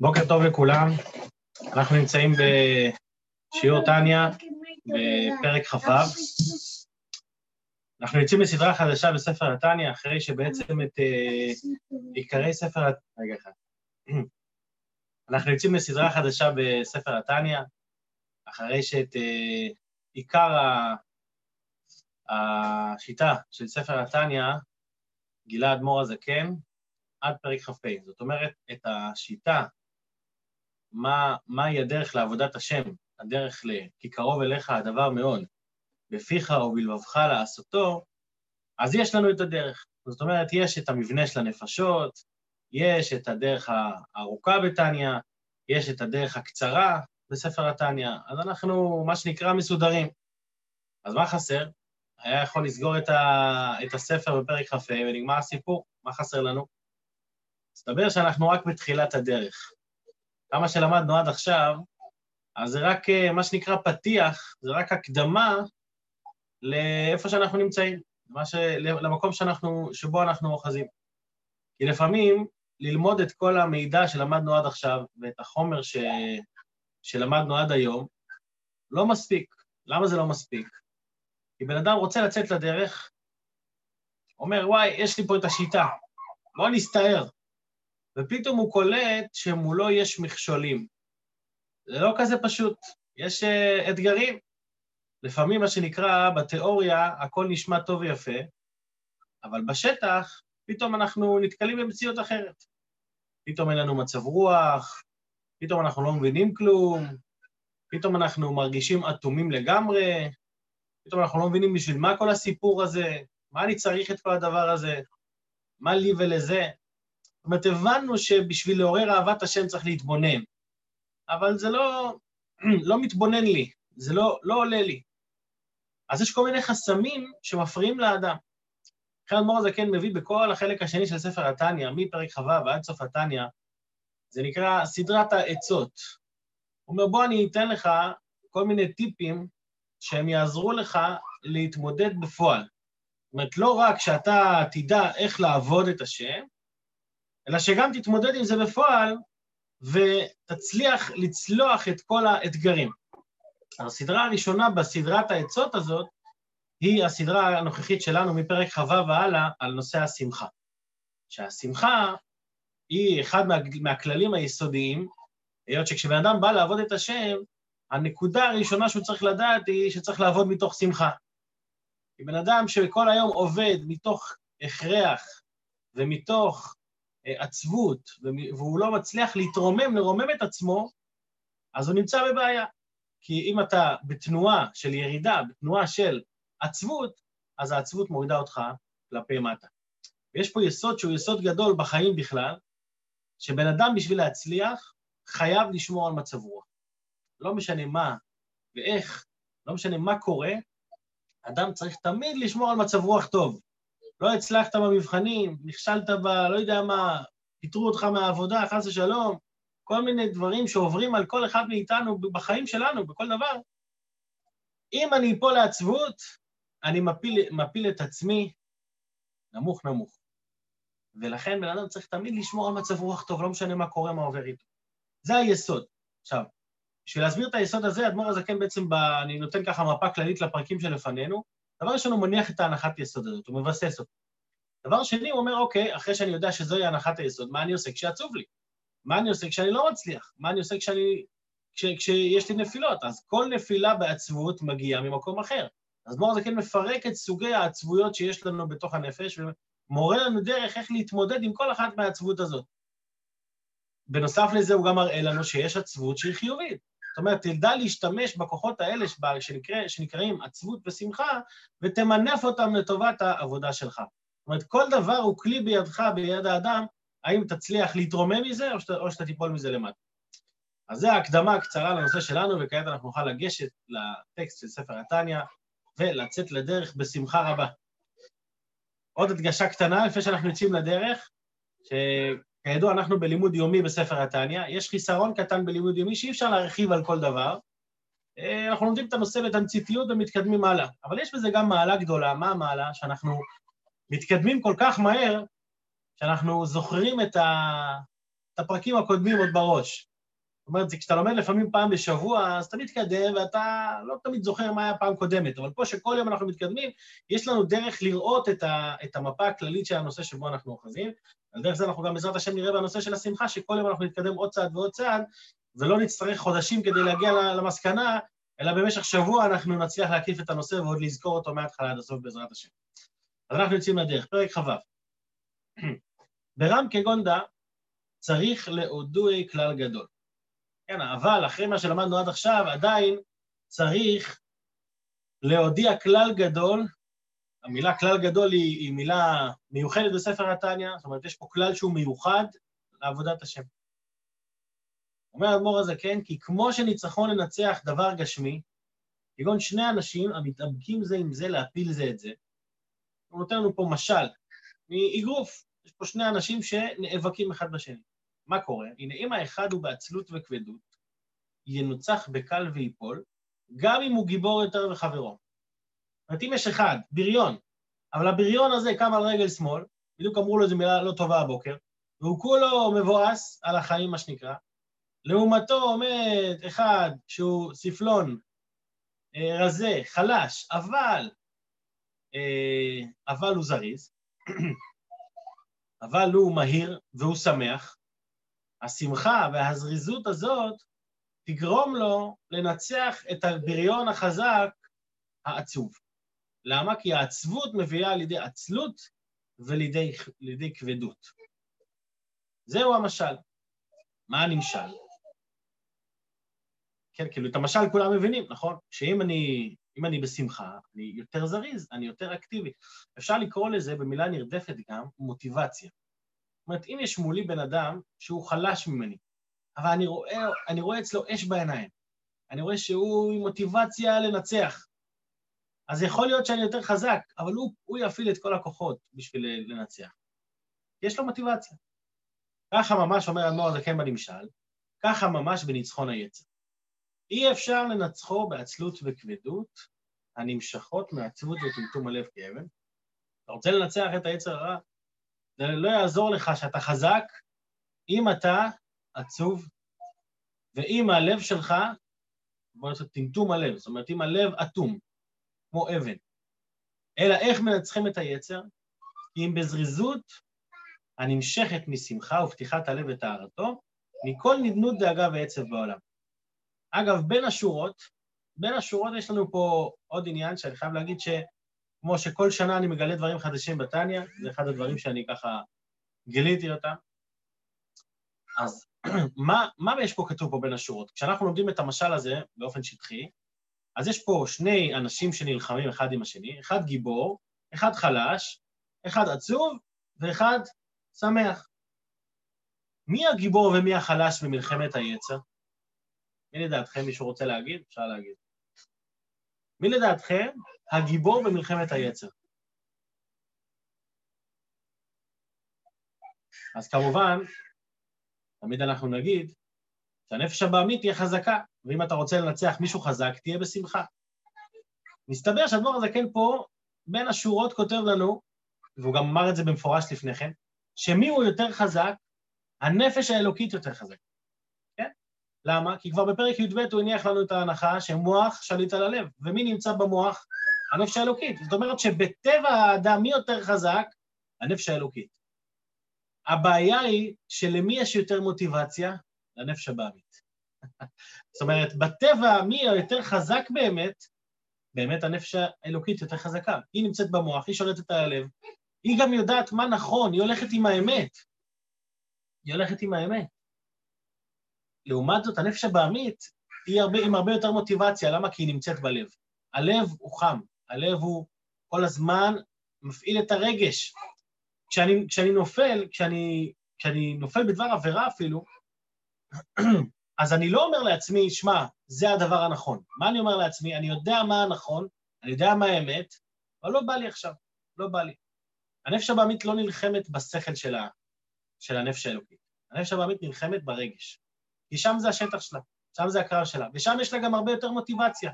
בוקר טוב לכולם, אנחנו נמצאים בשיעור טניה בפרק כ"ו. אנחנו יוצאים לסדרה חדשה בספר התניא, אחרי שבעצם את uh, עיקרי ספר... רגע אחד. אנחנו יוצאים לסדרה חדשה בספר התניא, אחרי שאת uh, עיקר. השיטה של ספר התניא גילה אדמו"ר הזקן עד פרק כ"ה. זאת אומרת, את השיטה, מה, מהי הדרך לעבודת השם, הדרך ל... כי קרוב אליך הדבר מאוד, בפיך ובלבבך לעשותו, אז יש לנו את הדרך. זאת אומרת, יש את המבנה של הנפשות, יש את הדרך הארוכה בתניא, יש את הדרך הקצרה בספר התניא, אז אנחנו, מה שנקרא, מסודרים. אז מה חסר? היה יכול לסגור את, ה... את הספר בפרק כ"ה ונגמר הסיפור, מה חסר לנו? מסתבר שאנחנו רק בתחילת הדרך. כמה שלמדנו עד עכשיו, אז זה רק אה, מה שנקרא פתיח, זה רק הקדמה לאיפה שאנחנו נמצאים, ש... למקום שאנחנו, שבו אנחנו אוחזים. כי לפעמים ללמוד את כל המידע שלמדנו עד עכשיו ואת החומר ש... שלמדנו עד היום, לא מספיק. למה זה לא מספיק? כי בן אדם רוצה לצאת לדרך, אומר, וואי, יש לי פה את השיטה, בוא נסתער. ופתאום הוא קולט שמולו יש מכשולים. זה לא כזה פשוט, יש uh, אתגרים. לפעמים, מה שנקרא, בתיאוריה, הכל נשמע טוב ויפה, אבל בשטח, פתאום אנחנו נתקלים במציאות אחרת. פתאום אין לנו מצב רוח, פתאום אנחנו לא מבינים כלום, פתאום אנחנו מרגישים אטומים לגמרי, פתאום אנחנו לא מבינים בשביל מה כל הסיפור הזה, מה אני צריך את כל הדבר הזה, מה לי ולזה. זאת אומרת, הבנו שבשביל לעורר אהבת השם צריך להתבונן, אבל זה לא, לא מתבונן לי, זה לא, לא עולה לי. אז יש כל מיני חסמים שמפריעים לאדם. לכן אדמו"ר הזקן מביא בכל החלק השני של ספר התניא, מפרק כ"ו ועד סוף התניא, זה נקרא סדרת העצות. הוא אומר, בוא אני אתן לך כל מיני טיפים שהם יעזרו לך להתמודד בפועל. זאת אומרת, לא רק שאתה תדע איך לעבוד את השם, אלא שגם תתמודד עם זה בפועל ותצליח לצלוח את כל האתגרים. הסדרה הראשונה בסדרת העצות הזאת היא הסדרה הנוכחית שלנו מפרק כ"ו והלאה על נושא השמחה. שהשמחה היא אחד מה, מהכללים היסודיים, היות שכשבן אדם בא לעבוד את השם, הנקודה הראשונה שהוא צריך לדעת היא שצריך לעבוד מתוך שמחה. כי בן אדם שכל היום עובד מתוך הכרח ומתוך עצבות, והוא לא מצליח להתרומם, לרומם את עצמו, אז הוא נמצא בבעיה. כי אם אתה בתנועה של ירידה, בתנועה של עצבות, אז העצבות מורידה אותך כלפי מטה. ויש פה יסוד שהוא יסוד גדול בחיים בכלל, שבן אדם בשביל להצליח חייב לשמור על מצב רוח. לא משנה מה ואיך, לא משנה מה קורה, אדם צריך תמיד לשמור על מצב רוח טוב. לא הצלחת במבחנים, נכשלת ב... לא יודע מה, פיטרו אותך מהעבודה, חס ושלום, כל מיני דברים שעוברים על כל אחד מאיתנו בחיים שלנו, בכל דבר. אם אני אפול לעצבות, אני מפיל, מפיל את עצמי נמוך נמוך. ולכן בן אדם צריך תמיד לשמור על מצב רוח טוב, לא משנה מה קורה, מה עובר איתו. זה היסוד. עכשיו, בשביל להסביר את היסוד הזה, אדמו"ר הזקן בעצם, ב... אני נותן ככה מפה כללית לפרקים שלפנינו. דבר ראשון, הוא מניח את ההנחת יסוד הזאת, הוא מבסס אותה. דבר שני, הוא אומר, אוקיי, אחרי שאני יודע שזוהי הנחת היסוד, מה אני עושה כשעצוב לי? מה אני עושה כשאני לא מצליח? מה אני עושה כשאני... כש... כשיש לי נפילות? אז כל נפילה בעצבות מגיעה ממקום אחר. אז אדמו"ר הזקן מפרק את סוגי העצבויות שיש לנו בתוך הנפש, ומורה לנו דרך איך להתמודד עם כל אחת מהעצבות הזאת. בנוסף לזה, הוא גם מראה לנו שיש עצבות שהיא חיובית. זאת אומרת, תדע להשתמש בכוחות האלה שנקרא, שנקראים עצבות ושמחה, ותמנף אותם לטובת העבודה שלך. זאת אומרת, כל דבר הוא כלי בידך, ביד האדם, האם תצליח להתרומם מזה, או שאתה, או שאתה תיפול מזה למטה. אז זו ההקדמה הקצרה לנושא שלנו, וכעת אנחנו נוכל לגשת לטקסט של ספר התניא, ולצאת לדרך בשמחה רבה. עוד הדגשה קטנה לפני שאנחנו יוצאים לדרך, ש... כידוע, אנחנו בלימוד יומי בספר התניא, יש חיסרון קטן בלימוד יומי שאי אפשר להרחיב על כל דבר. אה, אנחנו לומדים את הנושא בתמציתיות ומתקדמים הלאה, אבל יש בזה גם מעלה גדולה. מה המעלה? שאנחנו מתקדמים כל כך מהר, שאנחנו זוכרים את, ה... את הפרקים הקודמים עוד בראש. זאת אומרת, כשאתה לומד לפעמים פעם בשבוע, אז אתה מתקדם ואתה לא תמיד זוכר מה היה פעם קודמת, אבל פה שכל יום אנחנו מתקדמים, יש לנו דרך לראות את, ה, את המפה הכללית של הנושא שבו אנחנו אוחזים. על דרך זה אנחנו גם בעזרת השם נראה בנושא של השמחה, שכל יום אנחנו נתקדם עוד צעד ועוד צעד, ולא נצטרך חודשים כדי להגיע למסקנה, אלא במשך שבוע אנחנו נצליח להקיף את הנושא ועוד לזכור אותו מההתחלה עד הסוף בעזרת השם. אז אנחנו יוצאים לדרך, פרק כ"ו. ברם כגון דא צריך להודוי כלל גדול. כן, אבל אחרי מה שלמדנו עד עכשיו, עדיין צריך להודיע כלל גדול, המילה כלל גדול היא, היא מילה מיוחדת בספר התניא, זאת אומרת, יש פה כלל שהוא מיוחד לעבודת השם. אומר האדמו"ר הזקן, כן, כי כמו שניצחון לנצח דבר גשמי, כגון שני אנשים המתאבקים זה עם זה להפיל זה את זה, הוא נותן לנו פה משל מאגרוף, יש פה שני אנשים שנאבקים אחד בשני. מה קורה? הנה, אם האחד הוא בעצלות וכבדות, ינוצח בקל ויפול, גם אם הוא גיבור יותר מחברו. זאת אומרת, אם יש אחד, בריון, אבל הבריון הזה קם על רגל שמאל, בדיוק אמרו לו איזו מילה לא טובה הבוקר, והוא כולו מבואס על החיים, מה שנקרא. לעומתו עומד אחד שהוא ספלון, אה, רזה, חלש, אבל, אה, אבל הוא זריז, אבל הוא מהיר והוא שמח, השמחה והזריזות הזאת תגרום לו לנצח את הבריון החזק העצוב. למה? כי העצבות מביאה לידי עצלות ולידי כבדות. זהו המשל. מה הנמשל? כן, כאילו את המשל כולם מבינים, נכון? שאם אני, אני בשמחה, אני יותר זריז, אני יותר אקטיבי. אפשר לקרוא לזה במילה נרדפת גם מוטיבציה. אומרת, אם יש מולי בן אדם שהוא חלש ממני, אבל אני רואה, אני רואה אצלו אש בעיניים, אני רואה שהוא עם מוטיבציה לנצח, אז יכול להיות שאני יותר חזק, אבל הוא, הוא יפעיל את כל הכוחות בשביל לנצח. יש לו מוטיבציה. ככה ממש אומר הנוער הזקן בנמשל, ככה ממש בניצחון היצר. אי אפשר לנצחו בעצלות וכבדות הנמשכות מעצבות וטמטום הלב כאבן. אתה רוצה לנצח את היצר הרע? זה לא יעזור לך שאתה חזק אם אתה עצוב, ואם הלב שלך, בוא נעשה טמטום הלב, זאת אומרת, אם הלב אטום, כמו אבן. אלא איך מנצחים את היצר? כי אם בזריזות הנמשכת משמחה ופתיחת הלב וטהרתו, מכל נדנות דאגה ועצב בעולם. אגב, בין השורות, בין השורות יש לנו פה עוד עניין שאני חייב להגיד ש... כמו שכל שנה אני מגלה דברים חדשים בתניא, זה אחד הדברים שאני ככה גיליתי אותם. אז מה, מה יש פה כתוב פה בין השורות? כשאנחנו לומדים את המשל הזה באופן שטחי, אז יש פה שני אנשים שנלחמים אחד עם השני, אחד גיבור, אחד חלש, אחד עצוב ואחד שמח. מי הגיבור ומי החלש במלחמת היצר? מי לדעתכם מישהו רוצה להגיד? אפשר להגיד. מי לדעתכם הגיבור במלחמת היצר? אז כמובן, תמיד אנחנו נגיד שהנפש הבעמית תהיה חזקה, ואם אתה רוצה לנצח מישהו חזק, תהיה בשמחה. מסתבר שהדבר הזה כן פה, בין השורות כותב לנו, והוא גם אמר את זה במפורש לפני כן, שמי הוא יותר חזק? הנפש האלוקית יותר חזק. למה? כי כבר בפרק י"ב הוא הניח לנו את ההנחה שמוח שליט על הלב. ומי נמצא במוח? הנפש האלוקית. זאת אומרת שבטבע האדם מי יותר חזק? הנפש האלוקית. הבעיה היא שלמי יש יותר מוטיבציה? לנפש הבעמית. זאת אומרת, בטבע מי היותר חזק באמת? באמת הנפש האלוקית יותר חזקה. היא נמצאת במוח, היא שולטת על הלב, היא גם יודעת מה נכון, היא הולכת עם האמת. היא הולכת עם האמת. לעומת זאת, הנפש הבעמית היא הרבה, עם הרבה יותר מוטיבציה, למה? כי היא נמצאת בלב. הלב הוא חם, הלב הוא כל הזמן מפעיל את הרגש. כשאני, כשאני נופל, כשאני, כשאני נופל בדבר עבירה אפילו, אז אני לא אומר לעצמי, שמע, זה הדבר הנכון. מה אני אומר לעצמי? אני יודע מה הנכון, אני יודע מה האמת, אבל לא בא לי עכשיו, לא בא לי. הנפש הבעמית לא נלחמת בשכל שלה, של הנפש האלוקית. הנפש הבעמית נלחמת ברגש. כי שם זה השטח שלה, שם זה הקרב שלה, ושם יש לה גם הרבה יותר מוטיבציה.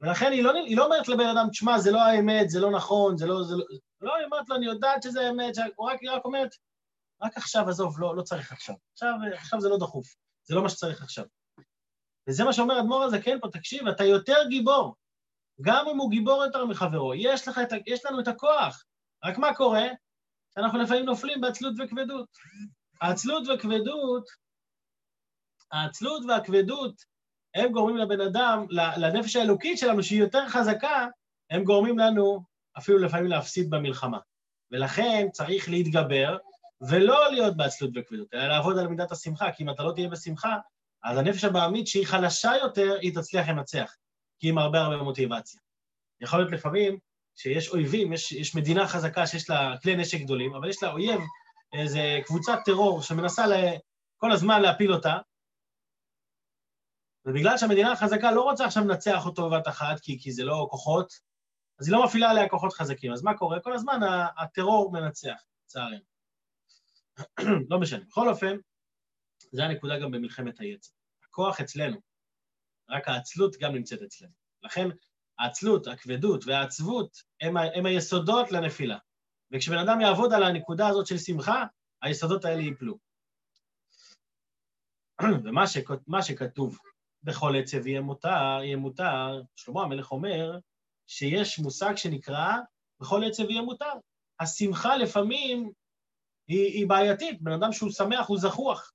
ולכן היא לא, היא לא אומרת לבן אדם, תשמע, זה לא האמת, זה לא נכון, זה לא... זה לא, לא היא אומרת לו, אני יודעת שזה האמת, הוא רק, רק אומרת, רק עכשיו, עזוב, לא, לא צריך עכשיו. עכשיו. עכשיו זה לא דחוף, זה לא מה שצריך עכשיו. וזה מה שאומר אדמו"ר הזה, כן, פה, תקשיב, אתה יותר גיבור. גם אם הוא גיבור יותר מחברו, יש, לך את, יש לנו את הכוח. רק מה קורה? שאנחנו לפעמים נופלים בעצלות וכבדות. העצלות וכבדות, העצלות והכבדות, הם גורמים לבן אדם, לנפש האלוקית שלנו, שהיא יותר חזקה, הם גורמים לנו אפילו לפעמים להפסיד במלחמה. ולכן צריך להתגבר, ולא להיות בעצלות וכבדות, אלא לעבוד על מידת השמחה, כי אם אתה לא תהיה בשמחה, אז הנפש הבעמית שהיא חלשה יותר, היא תצליח לנצח, כי היא עם הרבה הרבה מוטיבציה. יכול להיות לפעמים שיש אויבים, יש, יש מדינה חזקה שיש לה כלי נשק גדולים, אבל יש לה אויב, איזה קבוצת טרור שמנסה כל הזמן להפיל אותה, ובגלל שהמדינה החזקה לא רוצה עכשיו לנצח אותו בבת אחת, כי, כי זה לא כוחות, אז היא לא מפעילה עליה כוחות חזקים. אז מה קורה? כל הזמן הטרור מנצח, לצערנו. לא משנה. בכל אופן, זה הנקודה גם במלחמת היצר. הכוח אצלנו, רק העצלות גם נמצאת אצלנו. לכן העצלות, הכבדות והעצבות הם, הם היסודות לנפילה. וכשבן אדם יעבוד על הנקודה הזאת של שמחה, היסודות האלה ייפלו. ומה שכ, שכתוב, בכל עצב יהיה מותר, יהיה מותר, שלמה המלך אומר שיש מושג שנקרא בכל עצב יהיה מותר. השמחה לפעמים היא, היא בעייתית, בן אדם שהוא שמח הוא זחוח,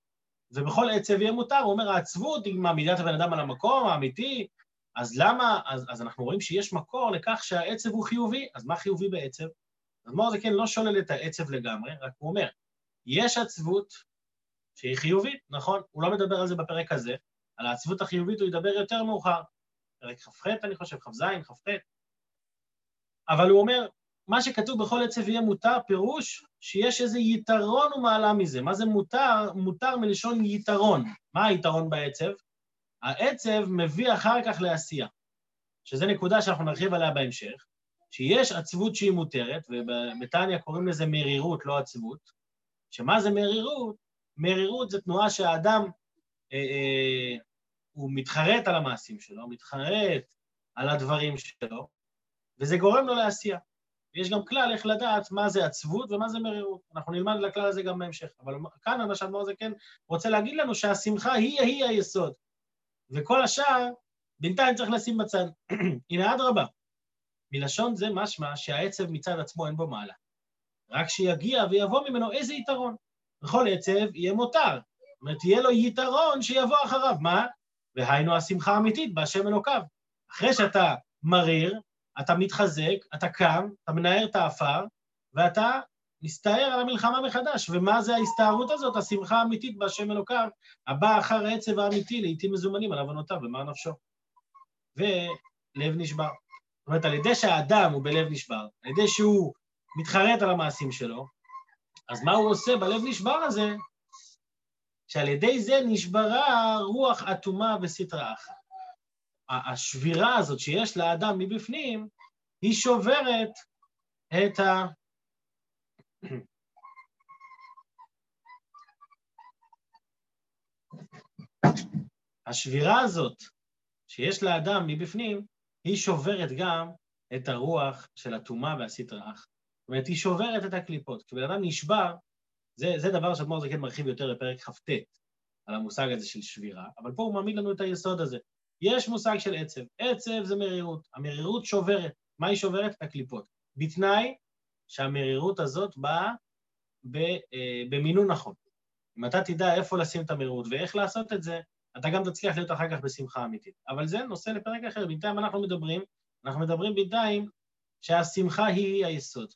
ובכל עצב יהיה מותר, הוא אומר העצבות היא מעמידה את הבן אדם על המקום האמיתי, אז למה, אז, אז אנחנו רואים שיש מקור לכך שהעצב הוא חיובי, אז מה חיובי בעצב? אז מור זה כן לא שולל את העצב לגמרי, רק הוא אומר, יש עצבות שהיא חיובית, נכון? הוא לא מדבר על זה בפרק הזה, על העצבות החיובית הוא ידבר יותר מאוחר. פרק כ"ח, אני חושב, כ"ז, כ"ט. אבל הוא אומר, מה שכתוב בכל עצב יהיה מותר, פירוש שיש איזה יתרון ומעלה מזה. מה זה מותר? מותר מלשון יתרון. מה היתרון בעצב? העצב מביא אחר כך לעשייה, שזו נקודה שאנחנו נרחיב עליה בהמשך, שיש עצבות שהיא מותרת, ובתניא קוראים לזה מרירות, לא עצבות, שמה זה מרירות? מרירות זה תנועה שהאדם, הוא מתחרט על המעשים שלו, מתחרט על הדברים שלו, וזה גורם לו לעשייה. ויש גם כלל איך לדעת מה זה עצבות ומה זה מרירות. אנחנו נלמד לכלל הזה גם בהמשך. אבל כאן למשל מור כן רוצה להגיד לנו שהשמחה היא-היא היסוד. וכל השאר, בינתיים צריך לשים בצד. הנה, אדרבה. מלשון זה משמע שהעצב מצד עצמו אין בו מעלה. רק שיגיע ויבוא ממנו איזה יתרון. בכל עצב יהיה מותר. אומרת, יהיה לו יתרון שיבוא אחריו. מה? והיינו השמחה האמיתית בהשם אלוקיו. אחרי שאתה מריר, אתה מתחזק, אתה קם, אתה מנער את האפר, ואתה מסתער על המלחמה מחדש. ומה זה ההסתערות הזאת? השמחה האמיתית בהשם אלוקיו, הבאה אחר העצב האמיתי, לעיתים מזומנים על עוונותיו ומר נפשו. ולב נשבר. זאת אומרת, על ידי שהאדם הוא בלב נשבר, על ידי שהוא מתחרט על המעשים שלו, אז מה הוא עושה בלב נשבר הזה? שעל ידי זה נשברה רוח אטומה וסטרא אחת. השבירה הזאת שיש לאדם מבפנים, היא שוברת את ה... השבירה הזאת שיש לאדם מבפנים, היא שוברת גם את הרוח של הטומאה והסטרא אחת. זאת אומרת, היא שוברת את הקליפות. כשבן אדם נשבר, זה, זה דבר שאדמו"ר זקן מרחיב יותר בפרק כ"ט, על המושג הזה של שבירה, אבל פה הוא מעמיד לנו את היסוד הזה. יש מושג של עצב. עצב זה מרירות. המרירות שוברת. מה היא שוברת? את הקליפות. בתנאי שהמרירות הזאת באה אה, במינון נכון. אם אתה תדע איפה לשים את המרירות ואיך לעשות את זה, אתה גם תצליח להיות אחר כך בשמחה אמיתית. אבל זה נושא לפרק אחר. בינתיים אנחנו מדברים, אנחנו מדברים בינתיים שהשמחה היא היסוד.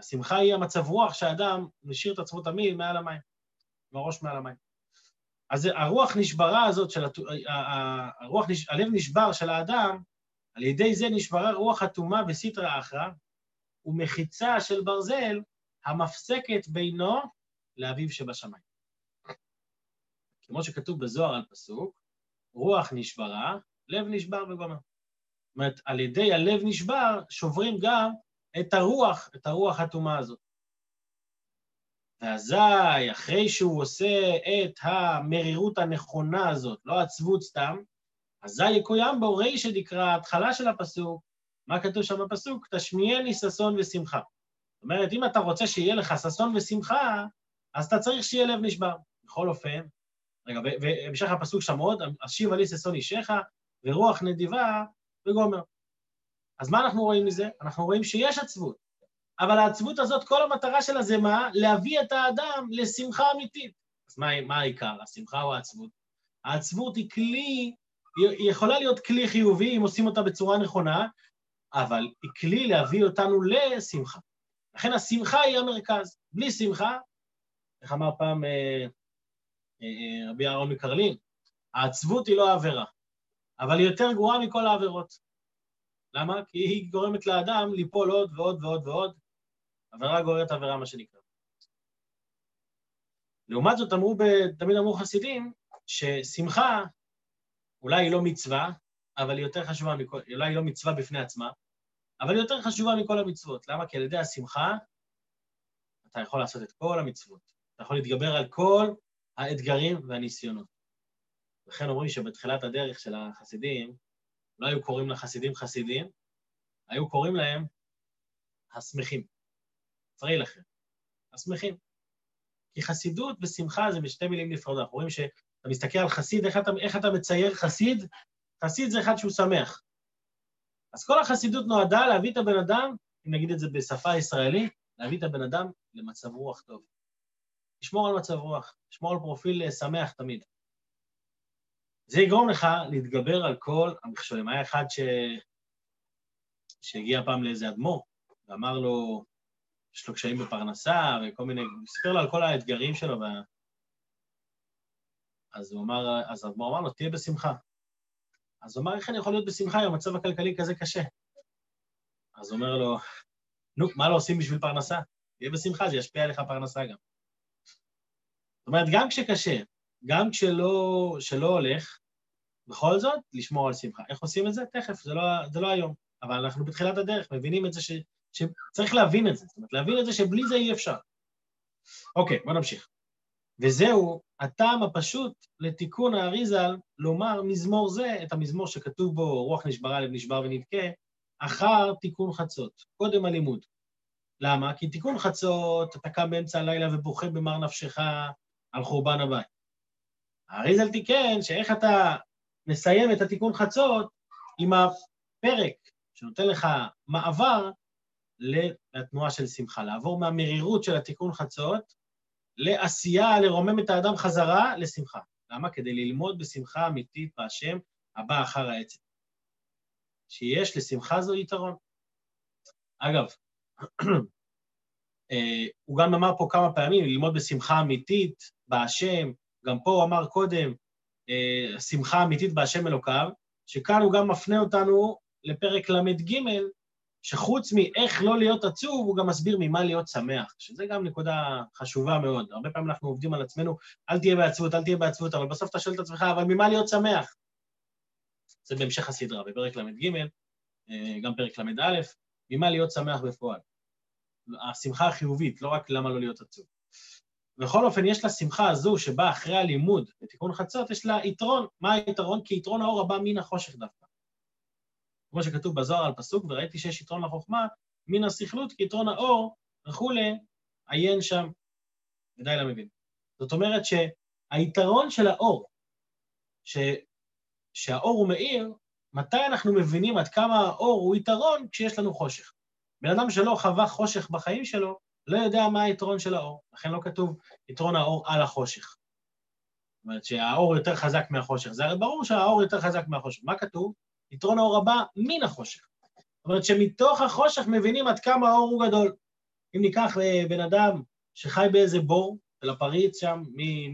השמחה היא המצב רוח שהאדם משאיר את עצמו תמיד מעל המים, עם הראש מעל המים. אז הרוח נשברה הזאת של, הרוח, הלב נשבר של האדם, על ידי זה נשברה רוח אטומה בסטרא אחרא, ומחיצה של ברזל המפסקת בינו לאביו שבשמיים. כמו שכתוב בזוהר על פסוק, רוח נשברה, לב נשבר וגומר. זאת אומרת, על ידי הלב נשבר שוברים גם את הרוח, את הרוח הטומאה הזאת. ואזי, אחרי שהוא עושה את המרירות הנכונה הזאת, לא עצבות סתם, אזי יקוים בו רישא דקרא, ההתחלה של הפסוק, מה כתוב שם בפסוק? תשמיעני ששון ושמחה. זאת אומרת, אם אתה רוצה שיהיה לך ששון ושמחה, אז אתה צריך שיהיה לב נשבר. בכל אופן, רגע, והמשך הפסוק שם עוד, אשיב עלי ששון אישך, ורוח נדיבה וגומר. אז מה אנחנו רואים מזה? אנחנו רואים שיש עצבות. אבל העצבות הזאת, כל המטרה שלה זה מה? להביא את האדם לשמחה אמיתית. אז מה, מה העיקר, השמחה או העצבות? העצבות היא כלי, היא יכולה להיות כלי חיובי אם עושים אותה בצורה נכונה, אבל היא כלי להביא אותנו לשמחה. לכן השמחה היא המרכז. בלי שמחה, איך אמר פעם אה, אה, רבי אהרון מקרלין, העצבות היא לא העבירה, אבל היא יותר גרועה מכל העבירות. למה? כי היא גורמת לאדם ליפול עוד ועוד ועוד ועוד. עבירה גוררת עבירה, מה שנקרא. לעומת זאת, אמרו, תמיד אמרו חסידים, ששמחה אולי היא לא מצווה, אבל היא יותר חשובה מכל, אולי היא לא מצווה בפני עצמה, אבל היא יותר חשובה מכל המצוות. למה? כי על ידי השמחה אתה יכול לעשות את כל המצוות. אתה יכול להתגבר על כל האתגרים והניסיונות. לכן אומרים שבתחילת הדרך של החסידים, לא היו קוראים לחסידים חסידים, היו קוראים להם השמחים. צרי לכם, השמחים. כי חסידות ושמחה זה בשתי מילים נפרדות. אנחנו רואים שאתה מסתכל על חסיד, איך אתה, איך אתה מצייר חסיד? חסיד זה אחד שהוא שמח. אז כל החסידות נועדה להביא את הבן אדם, אם נגיד את זה בשפה ישראלית, להביא את הבן אדם למצב רוח טוב. לשמור על מצב רוח, לשמור על פרופיל אה, שמח תמיד. זה יגרום לך להתגבר על כל המכשולים. היה אחד ש... שהגיע פעם לאיזה אדמו"ר, ואמר לו, יש לו קשיים בפרנסה וכל מיני, הוא סיפר לו על כל האתגרים שלו, ו... אז הוא אמר, אז האדמו"ר אמר לו, תהיה בשמחה. אז הוא אמר, איך אני יכול להיות בשמחה אם המצב הכלכלי כזה קשה? אז הוא אומר לו, נו, מה לא עושים בשביל פרנסה? תהיה בשמחה, זה ישפיע עליך פרנסה גם. זאת אומרת, גם כשקשה, גם כשלא שלא הולך, בכל זאת, לשמור על שמחה. איך עושים את זה? תכף, זה לא, זה לא היום. אבל אנחנו בתחילת הדרך, מבינים את זה ש, שצריך להבין את זה. זאת אומרת, להבין את זה שבלי זה אי אפשר. אוקיי, בוא נמשיך. וזהו הטעם הפשוט לתיקון האריזל לומר מזמור זה, את המזמור שכתוב בו רוח נשברה, לב נשבר ונבכה, אחר תיקון חצות, קודם הלימוד. למה? כי תיקון חצות, אתה קם באמצע הלילה ובוכה במר נפשך על חורבן הבית. האריזל תיקן שאיך אתה מסיים את התיקון חצות עם הפרק שנותן לך מעבר לתנועה של שמחה, לעבור מהמרירות של התיקון חצות לעשייה, לרומם את האדם חזרה לשמחה. למה? כדי ללמוד בשמחה אמיתית בהשם הבא אחר העצם. שיש לשמחה זו יתרון. אגב, אה, הוא גם אמר פה כמה פעמים, ללמוד בשמחה אמיתית בהשם, גם פה הוא אמר קודם, אה, שמחה אמיתית בהשם אלוקיו, שכאן הוא גם מפנה אותנו לפרק ל"ג, שחוץ מאיך לא להיות עצוב, הוא גם מסביר ממה להיות שמח, שזה גם נקודה חשובה מאוד. הרבה פעמים אנחנו עובדים על עצמנו, אל תהיה בעצבות, אל תהיה בעצבות, אבל בסוף אתה שואל את עצמך, אבל ממה להיות שמח? זה בהמשך הסדרה, בפרק ל"ג, אה, גם פרק ל"א, ממה להיות שמח בפועל. השמחה החיובית, לא רק למה לא להיות עצוב. בכל אופן, יש לשמחה הזו שבאה אחרי הלימוד בתיקון חצות, יש לה יתרון. מה היתרון? כי יתרון האור הבא מן החושך דווקא. כמו שכתוב בזוהר על פסוק, וראיתי שיש יתרון לחוכמה מן הסכלות, כי יתרון האור וכולי, עיין שם, ודאי למבין. זאת אומרת שהיתרון של האור, ש... שהאור הוא מאיר, מתי אנחנו מבינים עד כמה האור הוא יתרון כשיש לנו חושך. בן אדם שלא חווה חושך בחיים שלו, לא יודע מה היתרון של האור. לכן לא כתוב יתרון האור על החושך. זאת אומרת שהאור יותר חזק מהחושך. זה הרי ברור שהאור יותר חזק מהחושך. מה כתוב? יתרון האור הבא מן החושך. זאת אומרת שמתוך החושך מבינים עד כמה האור הוא גדול. אם ניקח אה, בן אדם שחי באיזה בור, של הפריץ שם,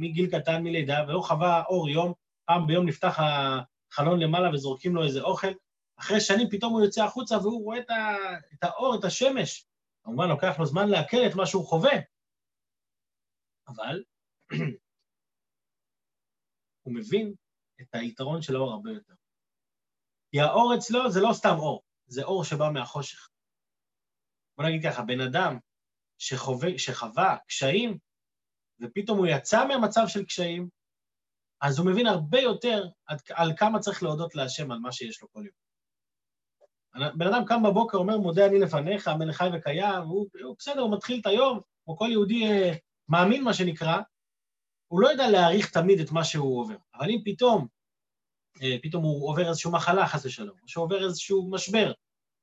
מגיל קטן, מלידה, ולא חווה אור יום, פעם ביום נפתח החלון למעלה וזורקים לו איזה אוכל, אחרי שנים פתאום הוא יוצא החוצה והוא רואה את האור, את השמש. כמובן לוקח לו זמן לעכל את מה שהוא חווה, אבל הוא מבין את היתרון של האור הרבה יותר. כי האור אצלו זה לא סתם אור, זה אור שבא מהחושך. בוא נגיד ככה, בן אדם שחווה, שחווה קשיים, ופתאום הוא יצא מהמצב של קשיים, אז הוא מבין הרבה יותר על, כמה צריך להודות להשם על מה שיש לו כל יום. בן אדם קם בבוקר, אומר, מודה אני לפניך, המלך חי וקיים, הוא, הוא בסדר, הוא מתחיל את היום, כמו כל יהודי אה, מאמין, מה שנקרא, הוא לא יודע להעריך תמיד את מה שהוא עובר. אבל אם פתאום, אה, פתאום הוא עובר איזושהי מחלה, חס ושלום, או שעובר איזשהו משבר,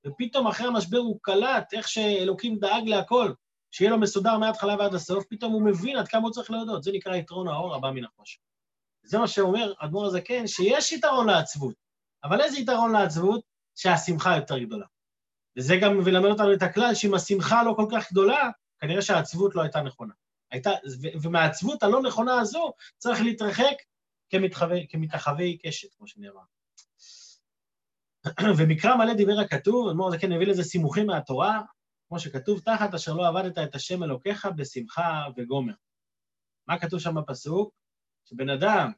ופתאום אחרי המשבר הוא קלט איך שאלוקים דאג להכל, שיהיה לו מסודר מההתחלה ועד הסוף, פתאום הוא מבין עד כמה הוא צריך להודות. זה נקרא יתרון האור הבא מן החושך. זה מה שאומר אדמו"ר הזקן, שיש יתרון לעצבות. אבל איזה יתרון לעצבות? שהשמחה יותר גדולה. וזה גם מלמד אותנו את הכלל שאם השמחה לא כל כך גדולה, כנראה שהעצבות לא הייתה נכונה. הייתה, ומהעצבות הלא נכונה הזו צריך להתרחק כמתחווי, קשת, כמו שנאמר. ומקרא מלא דיבר הכתוב, אדמו"ר הזקן הביא לזה סימוכים מהתורה, כמו שכתוב, תחת אשר לא עבדת את השם אלוקיך בשמחה וגומר. מה כתוב שם בפסוק? שבן אדם,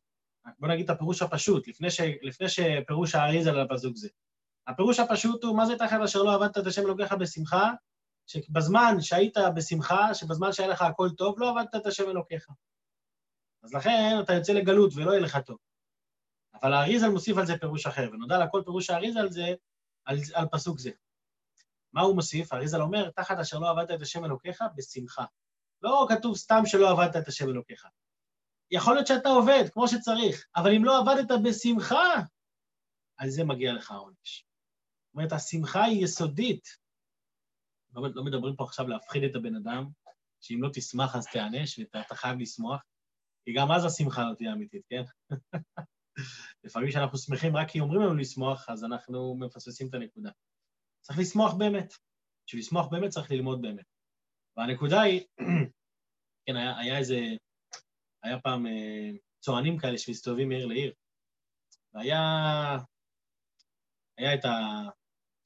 בוא נגיד את הפירוש הפשוט, לפני, ש, לפני שפירוש האריזה על הפסוק זה. הפירוש הפשוט הוא, מה זה תחת אשר לא עבדת את השם אלוקיך בשמחה? שבזמן שהיית בשמחה, שבזמן שהיה לך הכל טוב, לא עבדת את השם אלוקיך. אז לכן אתה יוצא לגלות ולא יהיה לך טוב. אבל האריזל מוסיף על זה פירוש אחר, ונודע לכל פירוש האריזל זה על, על פסוק זה. מה הוא מוסיף? האריזל אומר, תחת אשר לא עבדת את השם אלוקיך, בשמחה. לא כתוב סתם שלא עבדת את השם אלוקיך. יכול להיות שאתה עובד כמו שצריך, אבל אם לא עבדת בשמחה, על זה מגיע לך העונש. אומרת, השמחה היא יסודית. לא, לא מדברים פה עכשיו להפחיד את הבן אדם, שאם לא תשמח אז תיענש, ואתה חייב לשמוח, כי גם אז השמחה לא תהיה אמיתית, כן? לפעמים כשאנחנו שמחים רק כי אומרים לנו לשמוח, אז אנחנו מפספסים את הנקודה. צריך לשמוח באמת. בשביל לשמוח באמת צריך ללמוד באמת. והנקודה היא, כן, היה, היה איזה, היה פעם אה, צוענים כאלה שמסתובבים מעיר לעיר, והיה היה את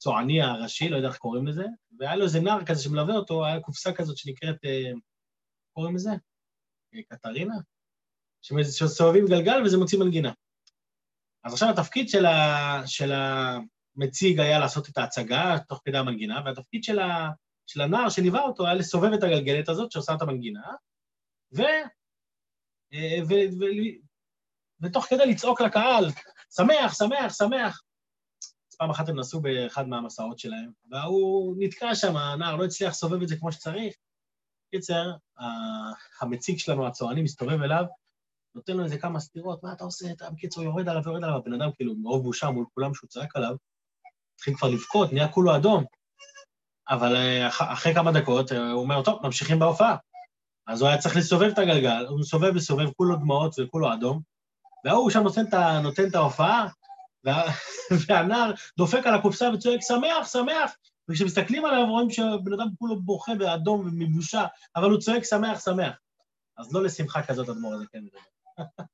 הצועני הראשי, לא יודע איך קוראים לזה, והיה לו איזה נער כזה שמלווה אותו, היה קופסה כזאת שנקראת, אה, קוראים לזה? אה, קטרינה? שסובבים גלגל וזה מוציא מנגינה. אז עכשיו התפקיד של, ה, של המציג היה לעשות את ההצגה תוך כדי המנגינה, והתפקיד של, ה, של הנער שליווה אותו היה לסובב את הגלגלת הזאת שעושה את המנגינה, ו, אה, ו, ו, ו, ותוך כדי לצעוק לקהל, שמח, שמח, שמח. פעם אחת הם נסעו באחד מהמסעות שלהם, והוא נתקע שם, הנער לא הצליח לסובב את זה כמו שצריך. קיצר, המציג שלנו, הצועני, מסתובב אליו, נותן לו איזה כמה סטירות, מה אתה עושה? אתה בקיצור יורד עליו, יורד עליו, הבן אדם כאילו מרוב בושה מול כולם שהוא צעק עליו, התחיל כבר לבכות, נהיה כולו אדום. אבל אה, אחרי כמה דקות אה, הוא אומר, טוב, ממשיכים בהופעה. אז הוא היה צריך לסובב את הגלגל, הוא מסובב וסובב, כולו דמעות וכולו אדום, וההוא שם נותן, את ההופעה, והנער דופק על הקופסה וצועק, שמח, שמח, וכשמסתכלים עליו רואים שהבן אדם כולו בוכה באדום ומבושה, אבל הוא צועק שמח, שמח. אז לא לשמחה כזאת אדמו"ר הזה כן מדבר.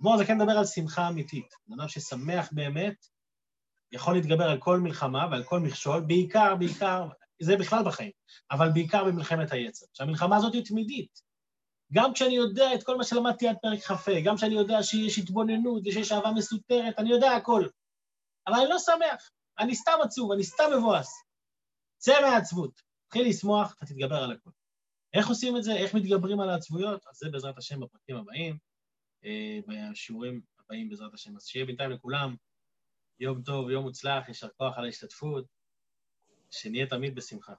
אדמו"ר הזה כן מדבר על שמחה אמיתית. בן אדם ששמח באמת, יכול להתגבר על כל מלחמה ועל כל מכשול, בעיקר, בעיקר, זה בכלל בחיים, אבל בעיקר במלחמת היצר. שהמלחמה הזאת היא תמידית. גם כשאני יודע את כל מה שלמדתי עד פרק כ"ה, גם כשאני יודע שיש התבוננות ושיש אהבה מסותרת, אני יודע הכל. אבל אני לא שמח, אני סתם עצוב, אני סתם מבואס. צא מהעצבות, תתחיל לשמוח, אתה תתגבר על הכל. איך עושים את זה? איך מתגברים על העצבויות? אז זה בעזרת השם בפרקים הבאים, אה, בשיעורים הבאים בעזרת השם. אז שיהיה בינתיים לכולם יום טוב, יום מוצלח, יישר כוח על ההשתתפות, שנהיה תמיד בשמחה.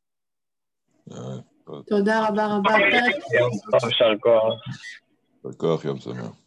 תודה רבה רבה. יישר כוח. יישר כוח, יום שמח.